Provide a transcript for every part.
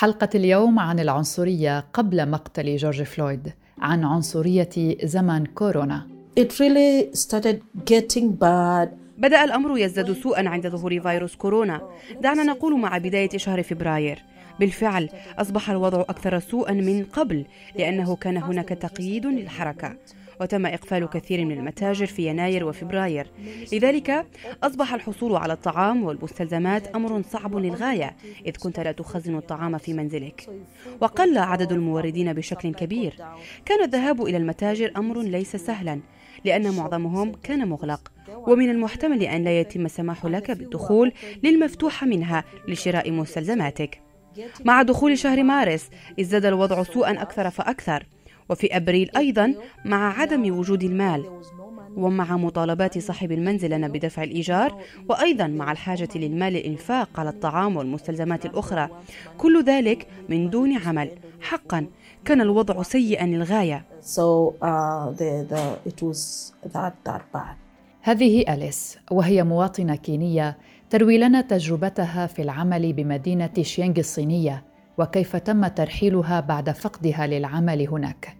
حلقة اليوم عن العنصرية قبل مقتل جورج فلويد عن عنصرية زمن كورونا. It really started getting bad. بدأ الأمر يزداد سوءا عند ظهور فيروس كورونا. دعنا نقول مع بداية شهر فبراير. بالفعل أصبح الوضع أكثر سوءا من قبل لأنه كان هناك تقييد للحركة. وتم إقفال كثير من المتاجر في يناير وفبراير. لذلك أصبح الحصول على الطعام والمستلزمات أمر صعب للغاية إذ كنت لا تخزن الطعام في منزلك. وقل عدد الموردين بشكل كبير. كان الذهاب إلى المتاجر أمر ليس سهلا لأن معظمهم كان مغلق. ومن المحتمل أن لا يتم السماح لك بالدخول للمفتوح منها لشراء مستلزماتك. مع دخول شهر مارس ازداد الوضع سوءا أكثر فأكثر. وفي أبريل أيضا مع عدم وجود المال. ومع مطالبات صاحب المنزل لنا بدفع الإيجار وأيضا مع الحاجة للمال للإنفاق على الطعام والمستلزمات الأخرى. كل ذلك من دون عمل. حقا كان الوضع سيئا للغاية. So uh, the, the, it was that, that bad. هذه أليس وهي مواطنة كينية تروي لنا تجربتها في العمل بمدينة شينغ الصينية وكيف تم ترحيلها بعد فقدها للعمل هناك.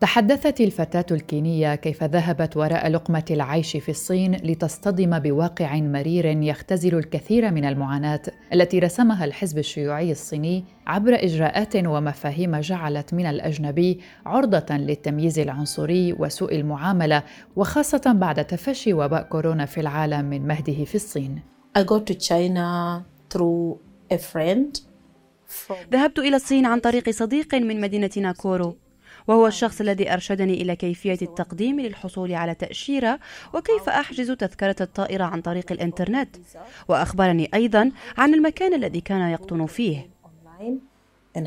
تحدثت الفتاة الكينية كيف ذهبت وراء لقمة العيش في الصين لتصطدم بواقع مرير يختزل الكثير من المعاناة التي رسمها الحزب الشيوعي الصيني عبر إجراءات ومفاهيم جعلت من الأجنبي عرضة للتمييز العنصري وسوء المعاملة وخاصة بعد تفشي وباء كورونا في العالم من مهده في الصين. I got to China through a friend. ذهبت إلى الصين عن طريق صديق من مدينة ناكورو وهو الشخص الذي أرشدني إلى كيفية التقديم للحصول على تأشيرة وكيف أحجز تذكرة الطائرة عن طريق الإنترنت. وأخبرني أيضا عن المكان الذي كان يقطن فيه. Uh,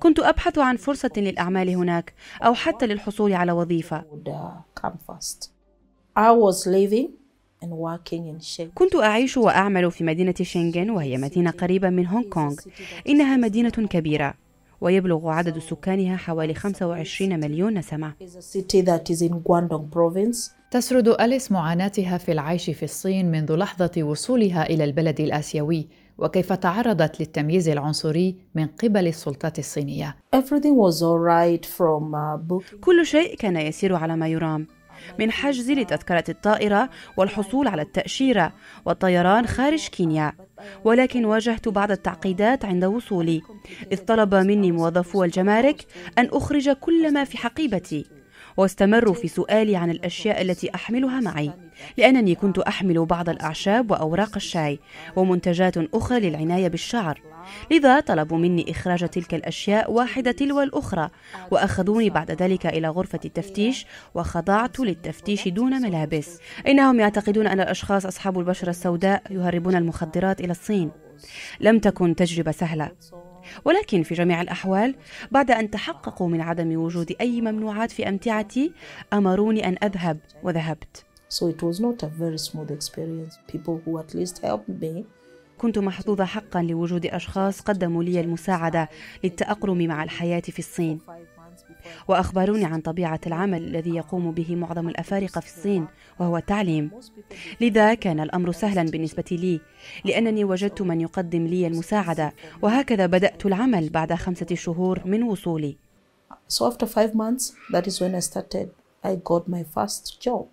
كنت أبحث عن فرصة للأعمال هناك أو حتى للحصول على وظيفة. I was كنت أعيش وأعمل في مدينة شنغن وهي مدينة قريبة من هونغ كونغ إنها مدينة كبيرة ويبلغ عدد سكانها حوالي 25 مليون نسمة. تسرد أليس معاناتها في العيش في الصين منذ لحظة وصولها إلى البلد الآسيوي وكيف تعرضت للتمييز العنصري من قبل السلطات الصينية. Uh. كل شيء كان يسير على ما يرام من حجز لتذكرة الطائرة والحصول على التأشيرة والطيران خارج كينيا. ولكن واجهت بعض التعقيدات عند وصولي. إذ طلب مني موظفو الجمارك أن أخرج كل ما في حقيبتي. واستمروا في سؤالي عن الأشياء التي أحملها معي لأنني كنت أحمل بعض الأعشاب وأوراق الشاي ومنتجات أخرى للعناية بالشعر. لذا طلبوا مني إخراج تلك الأشياء واحدة تلو الأخرى وأخذوني بعد ذلك إلى غرفة التفتيش وخضعت للتفتيش دون ملابس. إنهم يعتقدون أن الأشخاص أصحاب البشرة السوداء يهربون المخدرات إلى الصين. لم تكن تجربة سهلة. ولكن في جميع الأحوال بعد أن تحققوا من عدم وجود أي ممنوعات في أمتعتي أمروني أن أذهب وذهبت. So it was not a very smooth experience. People who at least helped me. كنت محظوظة حقا لوجود أشخاص قدموا لي المساعدة للتأقلم مع الحياة في الصين. وأخبروني عن طبيعة العمل الذي يقوم به معظم الأفارقة في الصين وهو التعليم لذا كان الأمر سهلا بالنسبة لي لأنني وجدت من يقدم لي المساعدة وهكذا بدأت العمل بعد خمسة شهور من وصولي So after five months, that is when I started. I got my first job.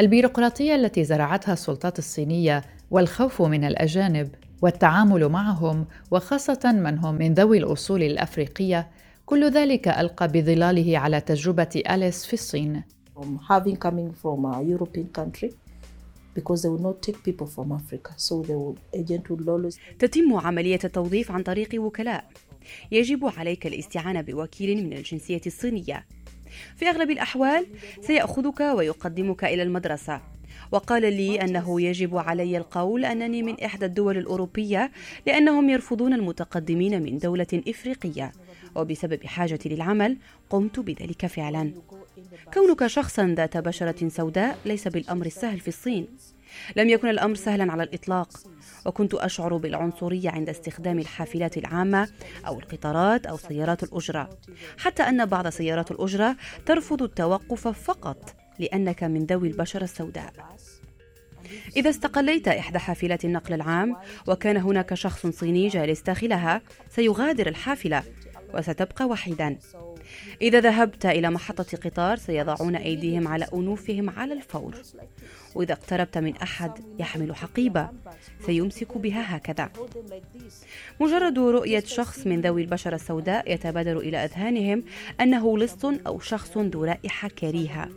البيروقراطية التي زرعتها السلطات الصينية والخوف من الأجانب والتعامل معهم وخاصة من هم من ذوي الأصول الأفريقية كل ذلك ألقى بظلاله على تجربة أليس في الصين. From having coming from a European country, because they will not take people from Africa, so the agent will always تتم عملية التوظيف عن طريق وكلاء. يجب عليك الاستعانة بوكيل من الجنسية الصينية. في أغلب الأحوال سيأخذك ويقدمك إلى المدرسة. وقال لي أنه يجب علي القول أنني من إحدى الدول الأوروبية لأنهم يرفضون المتقدمين من دولة إفريقية. وبسبب حاجتي للعمل قمت بذلك فعلا. كونك شخصا ذات بشرة سوداء ليس بالأمر السهل في الصين. لم يكن الأمر سهلا على الإطلاق. وكنت أشعر بالعنصرية عند استخدام الحافلات العامة أو القطارات أو سيارات الأجرة. حتى أن بعض سيارات الأجرة ترفض التوقف فقط لأنك من ذوي البشرة السوداء. إذا استقليت إحدى حافلات النقل العام وكان هناك شخص صيني جالس داخلها سيغادر الحافلة. وستبقى وحيدا. إذا ذهبت إلى محطة قطار سيضعون أيديهم على أنوفهم على الفور. وإذا اقتربت من أحد يحمل حقيبة. سيمسك بها هكذا. مجرد رؤية شخص من ذوي البشرة السوداء يتبادر إلى أذهانهم أنه لص أو شخص ذو رائحة كريهة.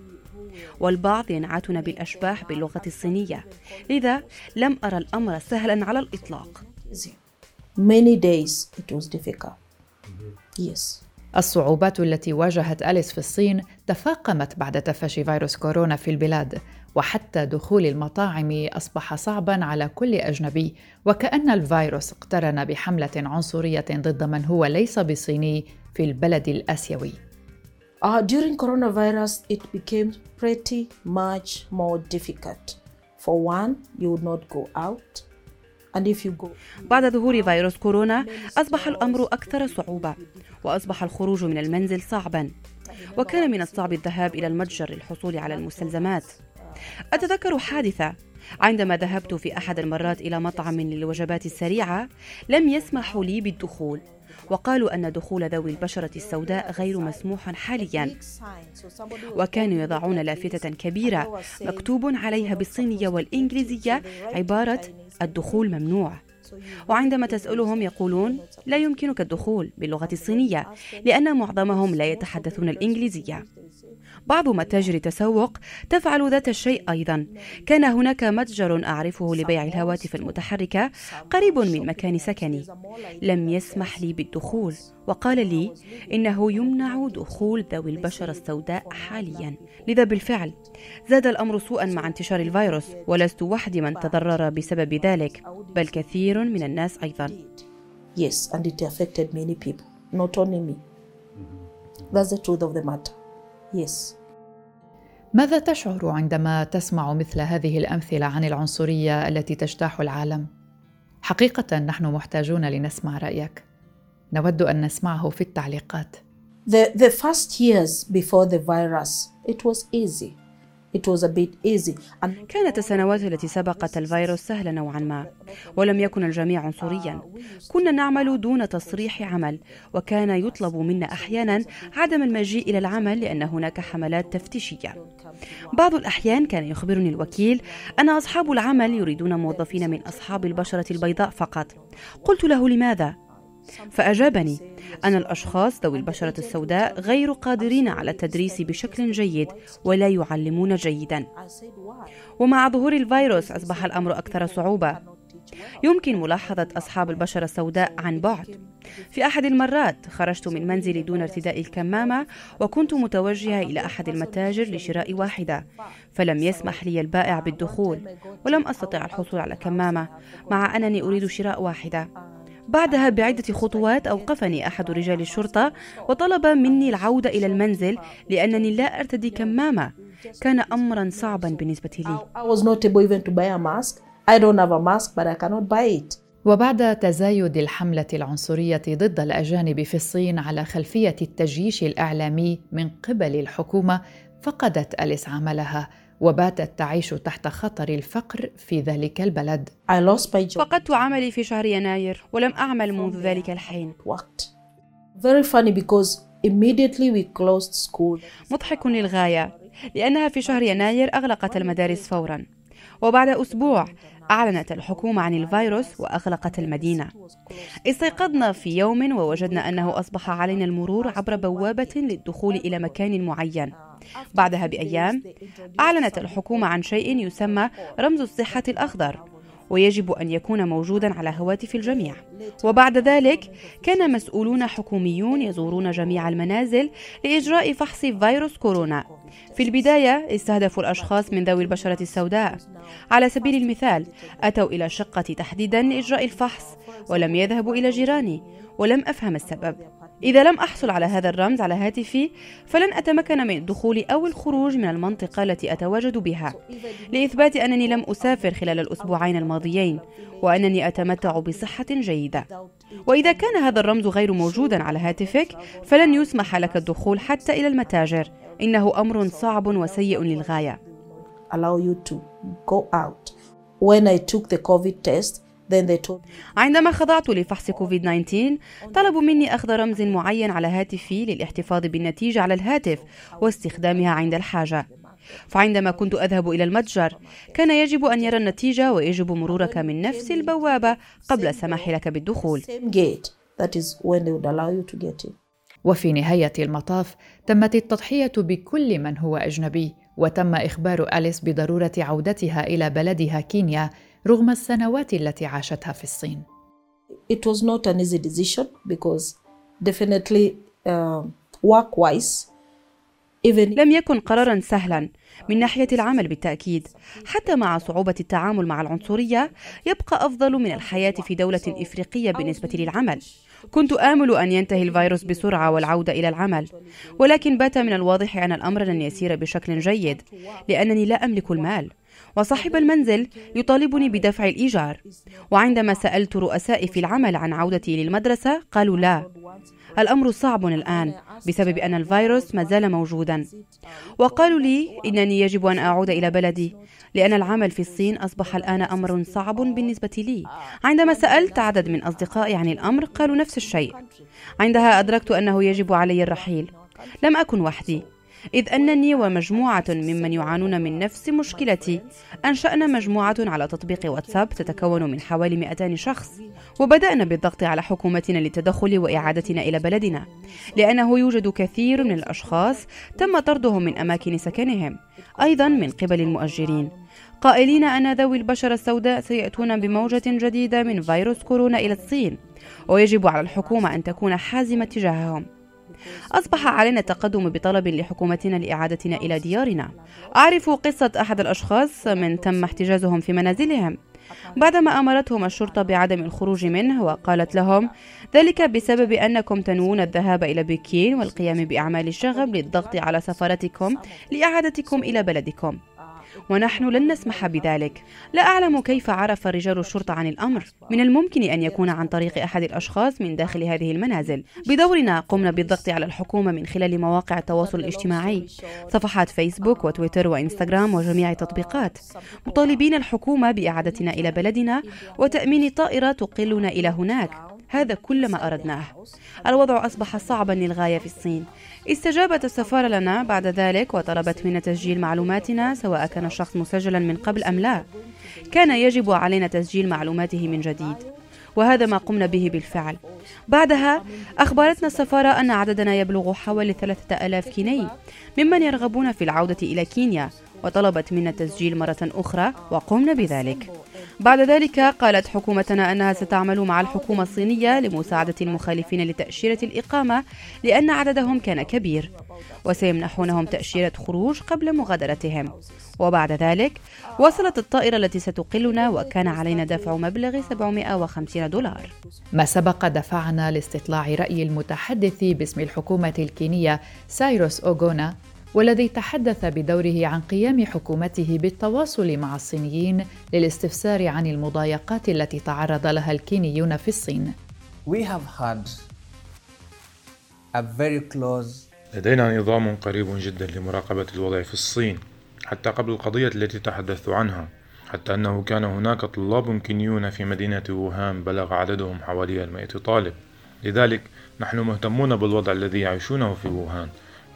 والبعض ينعتون بالأشباح باللغة الصينية. لذا لم أرى الأمر سهلا على الإطلاق. Many days it was difficult. Yes. الصعوبات التي واجهت أليس في الصين تفاقمت بعد تفشي فيروس كورونا في البلاد وحتى دخول المطاعم أصبح صعبا على كل أجنبي وكأن الفيروس اقترن بحملة عنصرية ضد من هو ليس بصيني في البلد الآسيوي Uh, during coronavirus, it became pretty much more difficult. For one, you would not go out. بعد ظهور فيروس كورونا أصبح الأمر أكثر صعوبة وأصبح الخروج من المنزل صعبا وكان من الصعب الذهاب إلى المتجر للحصول على المستلزمات. أتذكر حادثة عندما ذهبت في أحد المرات إلى مطعم للوجبات السريعة لم يسمحوا لي بالدخول وقالوا أن دخول ذوي البشرة السوداء غير مسموح حاليا. وكانوا يضعون لافتة كبيرة مكتوب عليها بالصينية والإنجليزية عبارة الدخول ممنوع وعندما تسألهم يقولون لا يمكنك الدخول باللغة الصينية لأن معظمهم لا يتحدثون الإنجليزية. بعض متاجر التسوق تفعل ذات الشيء أيضا كان هناك متجر أعرفه لبيع الهواتف المتحركة قريب من مكان سكني لم يسمح لي بالدخول وقال لي إنه يمنع دخول ذوي البشرة السوداء حاليا لذا بالفعل زاد الأمر سوءا مع انتشار الفيروس ولست وحدي من تضرر بسبب ذلك بل كثير من الناس أيضا yes, and it affected many people, not only me. That's the truth of the matter. Yes. ماذا تشعر عندما تسمع مثل هذه الأمثلة عن العنصرية التي تجتاح العالم؟ حقيقة نحن محتاجون لنسمع رأيك. نود أن نسمعه في التعليقات. The, the first years before the virus, it was easy. It was a bit easy. كانت السنوات التي سبقت الفيروس سهلة نوعا ما ولم يكن الجميع عنصريا كنا نعمل دون تصريح عمل وكان يطلب منا أحيانا عدم المجيء إلى العمل لأن هناك حملات تفتيشية بعض الأحيان كان يخبرني الوكيل أن أصحاب العمل يريدون موظفين من أصحاب البشرة البيضاء فقط قلت له لماذا؟ فأجابني أن الأشخاص ذوي البشرة السوداء غير قادرين على التدريس بشكل جيد ولا يعلمون جيدا? ومع ظهور الفيروس أصبح الأمر أكثر صعوبة. يمكن ملاحظة أصحاب البشرة السوداء عن بعد. في أحد المرات خرجت من منزلي دون ارتداء الكمامة وكنت متوجهة إلى أحد المتاجر لشراء واحدة فلم يسمح لي البائع بالدخول ولم أستطع الحصول على كمامة مع أنني أريد شراء واحدة. بعدها بعدة خطوات أوقفني أحد رجال الشرطة وطلب مني العودة إلى المنزل لأنني لا أرتدي كمامة كان أمرا صعبا بالنسبة لي I was not able even to buy a mask. I don't have a mask, but I cannot buy it. وبعد تزايد الحملة العنصرية ضد الأجانب في الصين على خلفية التجييش الإعلامي من قبل الحكومة فقدت أليس عملها وباتت تعيش تحت خطر الفقر في ذلك البلد. فقدت عملي في شهر يناير ولم أعمل منذ ذلك الحين Worked. Very funny because immediately we closed school. مضحك للغاية لأنها في شهر يناير أغلقت المدارس فورا وبعد أسبوع أعلنت الحكومة عن الفيروس وأغلقت المدينة استيقظنا في يوم ووجدنا أنه أصبح علينا المرور عبر بوابة للدخول إلى مكان معين بعدها بأيام أعلنت الحكومة عن شيء يسمى رمز الصحة الأخضر ويجب أن يكون موجودا على هواتف الجميع. وبعد ذلك كان مسؤولون حكوميون يزورون جميع المنازل لإجراء فحص فيروس كورونا. في البداية استهدفوا الأشخاص من ذوي البشرة السوداء. على سبيل المثال أتوا إلى الشقة تحديدا لإجراء الفحص ولم يذهبوا إلى جيراني ولم أفهم السبب. إذا لم أحصل على هذا الرمز على هاتفي فلن أتمكن من الدخول أو الخروج من المنطقة التي أتواجد بها لإثبات أنني لم أسافر خلال الأسبوعين الماضيين وأنني أتمتع بصحة جيدة. وإذا كان هذا الرمز غير موجودا على هاتفك فلن يسمح لك الدخول حتى إلى المتاجر. إنه أمر صعب وسيء للغاية. Allow you to go out. When I took the COVID test, عندما خضعت لفحص كوفيد 19 طلبوا مني أخذ رمز معين على هاتفي للاحتفاظ بالنتيجة على الهاتف واستخدامها عند الحاجة. فعندما كنت أذهب إلى المتجر كان يجب أن يرى النتيجة ويجب مرورك من نفس البوابة قبل السماح لك بالدخول. وفي نهاية المطاف تمت التضحية بكل من هو أجنبي وتم إخبار أليس بضرورة عودتها إلى بلدها كينيا رغم السنوات التي عاشتها في الصين. It was not an easy decision because definitely uh, work-wise, even لم يكن قرارا سهلا من ناحية العمل بالتأكيد. حتى مع صعوبة التعامل مع العنصرية يبقى أفضل من الحياة في دولة إفريقية بالنسبة للعمل. كنت آمل أن ينتهي الفيروس بسرعة والعودة إلى العمل ولكن بات من الواضح أن الأمر لن يسير بشكل جيد لأنني لا أملك المال. وصاحب المنزل يطالبني بدفع الإيجار. وعندما سألت رؤسائي في العمل عن عودتي للمدرسة قالوا لا. الأمر صعب الآن بسبب أن الفيروس ما زال موجودا. وقالوا لي إنني يجب أن أعود إلى بلدي لأن العمل في الصين أصبح الآن أمر صعب بالنسبة لي. عندما سألت عدد من أصدقائي عن الأمر قالوا نفس الشيء. عندها أدركت أنه يجب علي الرحيل. لم أكن وحدي. إذ أنني ومجموعة ممن يعانون من نفس مشكلتي. أنشأنا مجموعة على تطبيق واتساب تتكون من حوالي 200 شخص وبدأنا بالضغط على حكومتنا للتدخل وإعادتنا إلى بلدنا. لأنه يوجد كثير من الأشخاص تم طردهم من أماكن سكنهم أيضا من قبل المؤجرين. قائلين أن ذوي البشرة السوداء سيأتون بموجة جديدة من فيروس كورونا إلى الصين ويجب على الحكومة أن تكون حازمة تجاههم. أصبح علينا التقدم بطلب لحكومتنا لإعادتنا إلى ديارنا. أعرف قصة أحد الأشخاص من تم احتجازهم في منازلهم. بعدما أمرتهم الشرطة بعدم الخروج منه وقالت لهم ذلك بسبب أنكم تنوون الذهاب إلى بكين والقيام بأعمال الشغب للضغط على سفارتكم لإعادتكم إلى بلدكم. ونحن لن نسمح بذلك. لا أعلم كيف عرف رجال الشرطة عن الأمر. من الممكن أن يكون عن طريق أحد الأشخاص من داخل هذه المنازل. بدورنا قمنا بالضغط على الحكومة من خلال مواقع التواصل الاجتماعي صفحات فيسبوك وتويتر وإنستغرام وجميع التطبيقات. مطالبين الحكومة بإعادتنا إلى بلدنا وتأمين طائرة تقلنا إلى هناك. هذا كل ما أردناه. الوضع أصبح صعبا للغاية في الصين. استجابت السفارة لنا بعد ذلك وطلبت منا تسجيل معلوماتنا سواء كان الشخص مسجلا من قبل أم لا. كان يجب علينا تسجيل معلوماته من جديد وهذا ما قمنا به بالفعل. بعدها أخبرتنا السفارة أن عددنا يبلغ حوالي ثلاثة ألاف كيني ممن يرغبون في العودة إلى كينيا وطلبت منا التسجيل مرة أخرى وقمنا بذلك. بعد ذلك قالت حكومتنا أنها ستعمل مع الحكومة الصينية لمساعدة المخالفين لتأشيرة الإقامة لأن عددهم كان كبير وسيمنحونهم تأشيرة خروج قبل مغادرتهم. وبعد ذلك وصلت الطائرة التي ستقلنا وكان علينا دفع مبلغ 750 دولار. ما سبق دفعنا لاستطلاع رأي المتحدث باسم الحكومة الكينية سايروس أوغونا والذي تحدث بدوره عن قيام حكومته بالتواصل مع الصينيين للاستفسار عن المضايقات التي تعرض لها الكينيون في الصين. We have had a very close لدينا نظام قريب جدا لمراقبة الوضع في الصين حتى قبل القضية التي تحدثت عنها حتى أنه كان هناك طلاب كينيون في مدينة ووهان بلغ عددهم حوالي المئة طالب لذلك نحن مهتمون بالوضع الذي يعيشونه في ووهان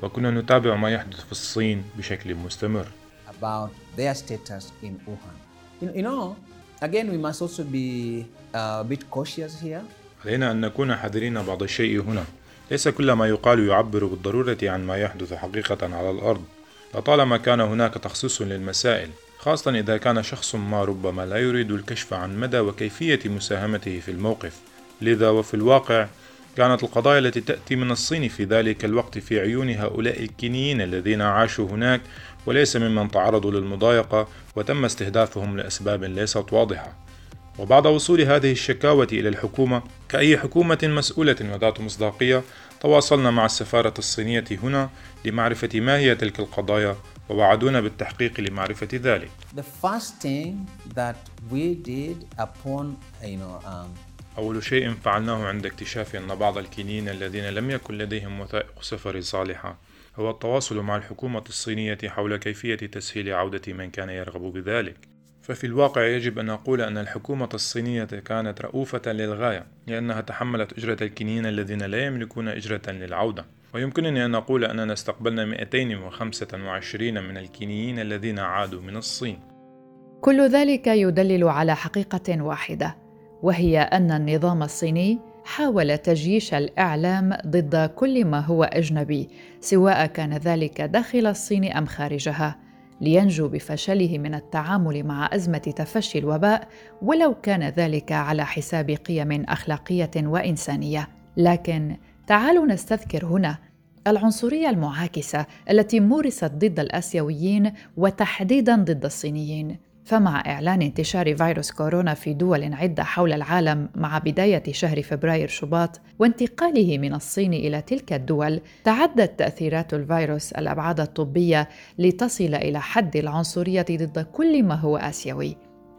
وكنا نتابع ما يحدث في الصين بشكل مستمر about their status in Wuhan. You, know, again, we must also be uh, a bit cautious here. علينا أن نكون حذرين بعض الشيء هنا ليس كل ما يقال يعبر بالضرورة عن ما يحدث حقيقة على الأرض لطالما كان هناك تخصيص للمسائل خاصة إذا كان شخص ما ربما لا يريد الكشف عن مدى وكيفية مساهمته في الموقف لذا وفي الواقع كانت القضايا التي تأتي من الصين في ذلك الوقت في عيون هؤلاء الكينيين الذين عاشوا هناك وليس ممن تعرضوا للمضايقة وتم استهدافهم لأسباب ليست واضحة. وبعد وصول هذه الشكاوى إلى الحكومة كأي حكومة مسؤولة وذات مصداقية تواصلنا مع السفارة الصينية هنا لمعرفة ما هي تلك القضايا ووعدونا بالتحقيق لمعرفة ذلك. The first thing that we did upon, you know, um, أول شيء فعلناه عند اكتشاف أن بعض الكينيين الذين لم يكن لديهم وثائق سفر صالحة هو التواصل مع الحكومة الصينية حول كيفية تسهيل عودة من كان يرغب بذلك. ففي الواقع يجب أن نقول أن الحكومة الصينية كانت رؤوفة للغاية لأنها تحملت أجرة الكينيين الذين لا يملكون أجرة للعودة. ويمكنني أن أقول أننا استقبلنا 225 من الكينيين الذين عادوا من الصين. كل ذلك يدلل على حقيقة واحدة. وهي أن النظام الصيني حاول تجيش الإعلام ضد كل ما هو أجنبي سواء كان ذلك داخل الصين أم خارجها لينجو بفشله من التعامل مع أزمة تفشي الوباء ولو كان ذلك على حساب قيم أخلاقية وإنسانية. لكن تعالوا نستذكر هنا العنصرية المعاكسة التي مورست ضد الآسيويين وتحديدا ضد الصينيين. فمع إعلان انتشار فيروس كورونا في دول عدة حول العالم مع بداية شهر فبراير شباط وانتقاله من الصين إلى تلك الدول تعدت تأثيرات الفيروس الأبعاد الطبية لتصل إلى حد العنصرية ضد كل ما هو آسيوي.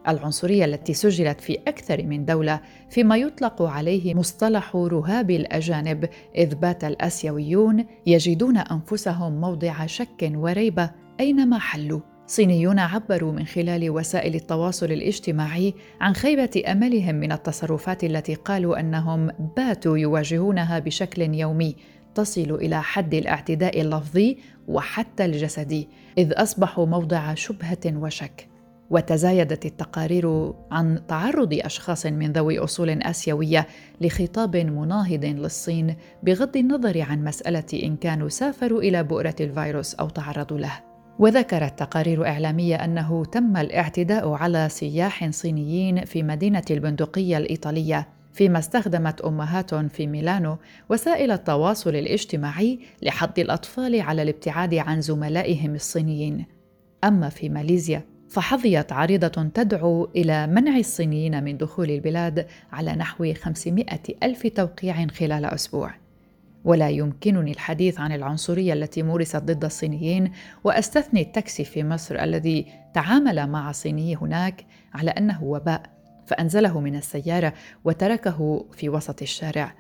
العنصرية التي سجلت في أكثر من دولة فيما يطلق عليه مصطلح رهاب الأجانب إذ بات الآسيويون يجدون أنفسهم موضع شك وريبة أينما حلوا. صينيون عبروا من خلال وسائل التواصل الاجتماعي عن خيبة أملهم من التصرفات التي قالوا أنهم باتوا يواجهونها بشكل يومي تصل إلى حد الاعتداء اللفظي وحتى الجسدي إذ أصبحوا موضع شبهة وشك. وتزايدت التقارير عن تعرض أشخاص من ذوي أصول آسيوية لخطاب مناهض للصين بغض النظر عن مسألة إن كانوا سافروا إلى بؤرة الفيروس أو تعرضوا له. وذكرت تقارير إعلامية أنه تم الاعتداء على سياح صينيين في مدينة البندقية الإيطالية فيما استخدمت أمهات في ميلانو وسائل التواصل الاجتماعي لحض الأطفال على الابتعاد عن زملائهم الصينيين. أما في ماليزيا فحظيت عريضة تدعو إلى منع الصينيين من دخول البلاد على نحو 500 ألف توقيع خلال أسبوع. ولا يمكنني الحديث عن العنصرية التي مورست ضد الصينيين وأستثني التاكسي في مصر الذي تعامل مع صيني هناك على أنه وباء فأنزله من السيارة وتركه في وسط الشارع.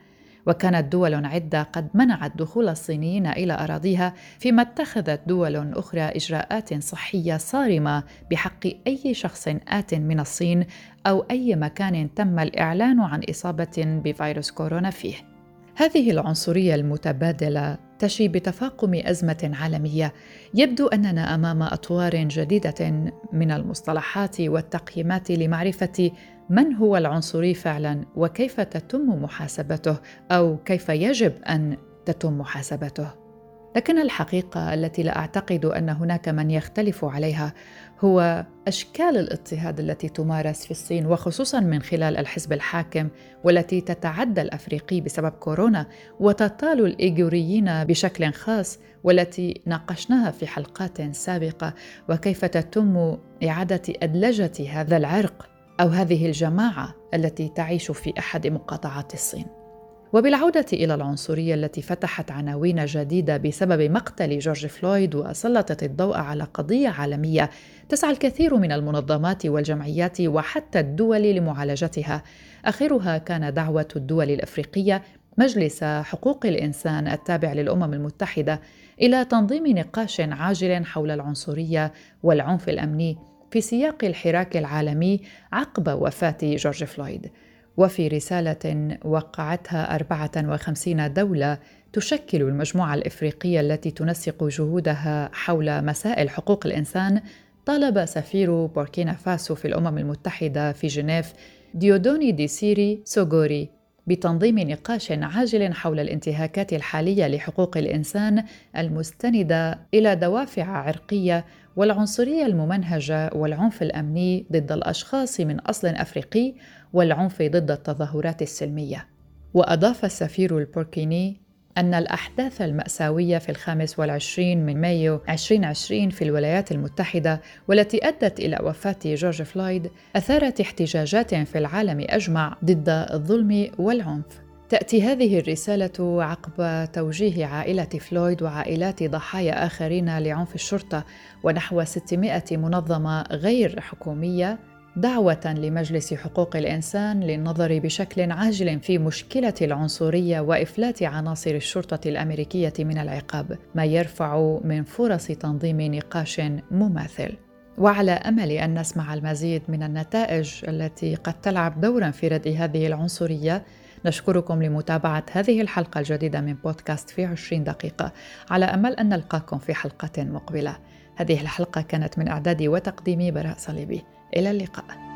وكانت دول عدة قد منعت دخول الصينيين إلى أراضيها فيما اتخذت دول أخرى إجراءات صحية صارمة بحق أي شخص آت من الصين أو أي مكان تم الإعلان عن إصابة بفيروس كورونا فيه. هذه العنصرية المتبادلة تشي بتفاقم أزمة عالمية. يبدو أننا أمام أطوار جديدة من المصطلحات والتقييمات لمعرفة من هو العنصري فعلا وكيف تتم محاسبته أو كيف يجب أن تتم محاسبته. لكن الحقيقة التي لا أعتقد أن هناك من يختلف عليها هو أشكال الاضطهاد التي تمارس في الصين وخصوصا من خلال الحزب الحاكم والتي تتعدى الأفريقي بسبب كورونا وتطال الإيغوريين بشكل خاص والتي ناقشناها في حلقات سابقة. وكيف تتم إعادة أدلجة هذا العرق أو هذه الجماعة التي تعيش في أحد مقاطعات الصين؟ وبالعودة إلى العنصرية التي فتحت عناوين جديدة بسبب مقتل جورج فلويد وسلطت الضوء على قضية عالمية تسعى الكثير من المنظمات والجمعيات وحتى الدول لمعالجتها. آخرها كان دعوة الدول الأفريقية مجلس حقوق الإنسان التابع للأمم المتحدة إلى تنظيم نقاش عاجل حول العنصرية والعنف الأمني في سياق الحراك العالمي عقب وفاة جورج فلويد. وفي رسالة وقعتها 54 دولة تشكل المجموعة الإفريقية التي تنسق جهودها حول مسائل حقوق الإنسان طالب سفير بوركينا فاسو في الأمم المتحدة في جنيف ديودوني دي سيري سوغوري. بتنظيم نقاش عاجل حول الانتهاكات الحالية لحقوق الإنسان المستندة إلى دوافع عرقية والعنصرية الممنهجة والعنف الأمني ضد الأشخاص من أصل أفريقي والعنف ضد التظاهرات السلمية. وأضاف السفير البوركيني أن الأحداث المأساوية في الخامس والعشرين من مايو 2020 في الولايات المتحدة والتي أدت إلى وفاة جورج فلويد أثارت احتجاجات في العالم أجمع ضد الظلم والعنف. تأتي هذه الرسالة عقب توجيه عائلة فلويد وعائلات ضحايا آخرين لعنف الشرطة ونحو 600 منظمة غير حكومية دعوة لمجلس حقوق الإنسان للنظر بشكل عاجل في مشكلة العنصرية وإفلات عناصر الشرطة الأمريكية من العقاب، ما يرفع من فرص تنظيم نقاش مماثل. وعلى أمل أن نسمع المزيد من النتائج التي قد تلعب دورا في ردء هذه العنصرية نشكركم لمتابعة هذه الحلقة الجديدة من بودكاست في 20 دقيقة. على أمل أن نلقاكم في حلقة مقبلة. هذه الحلقة كانت من إعدادي وتقديمي براء صليبي. إلى اللقاء.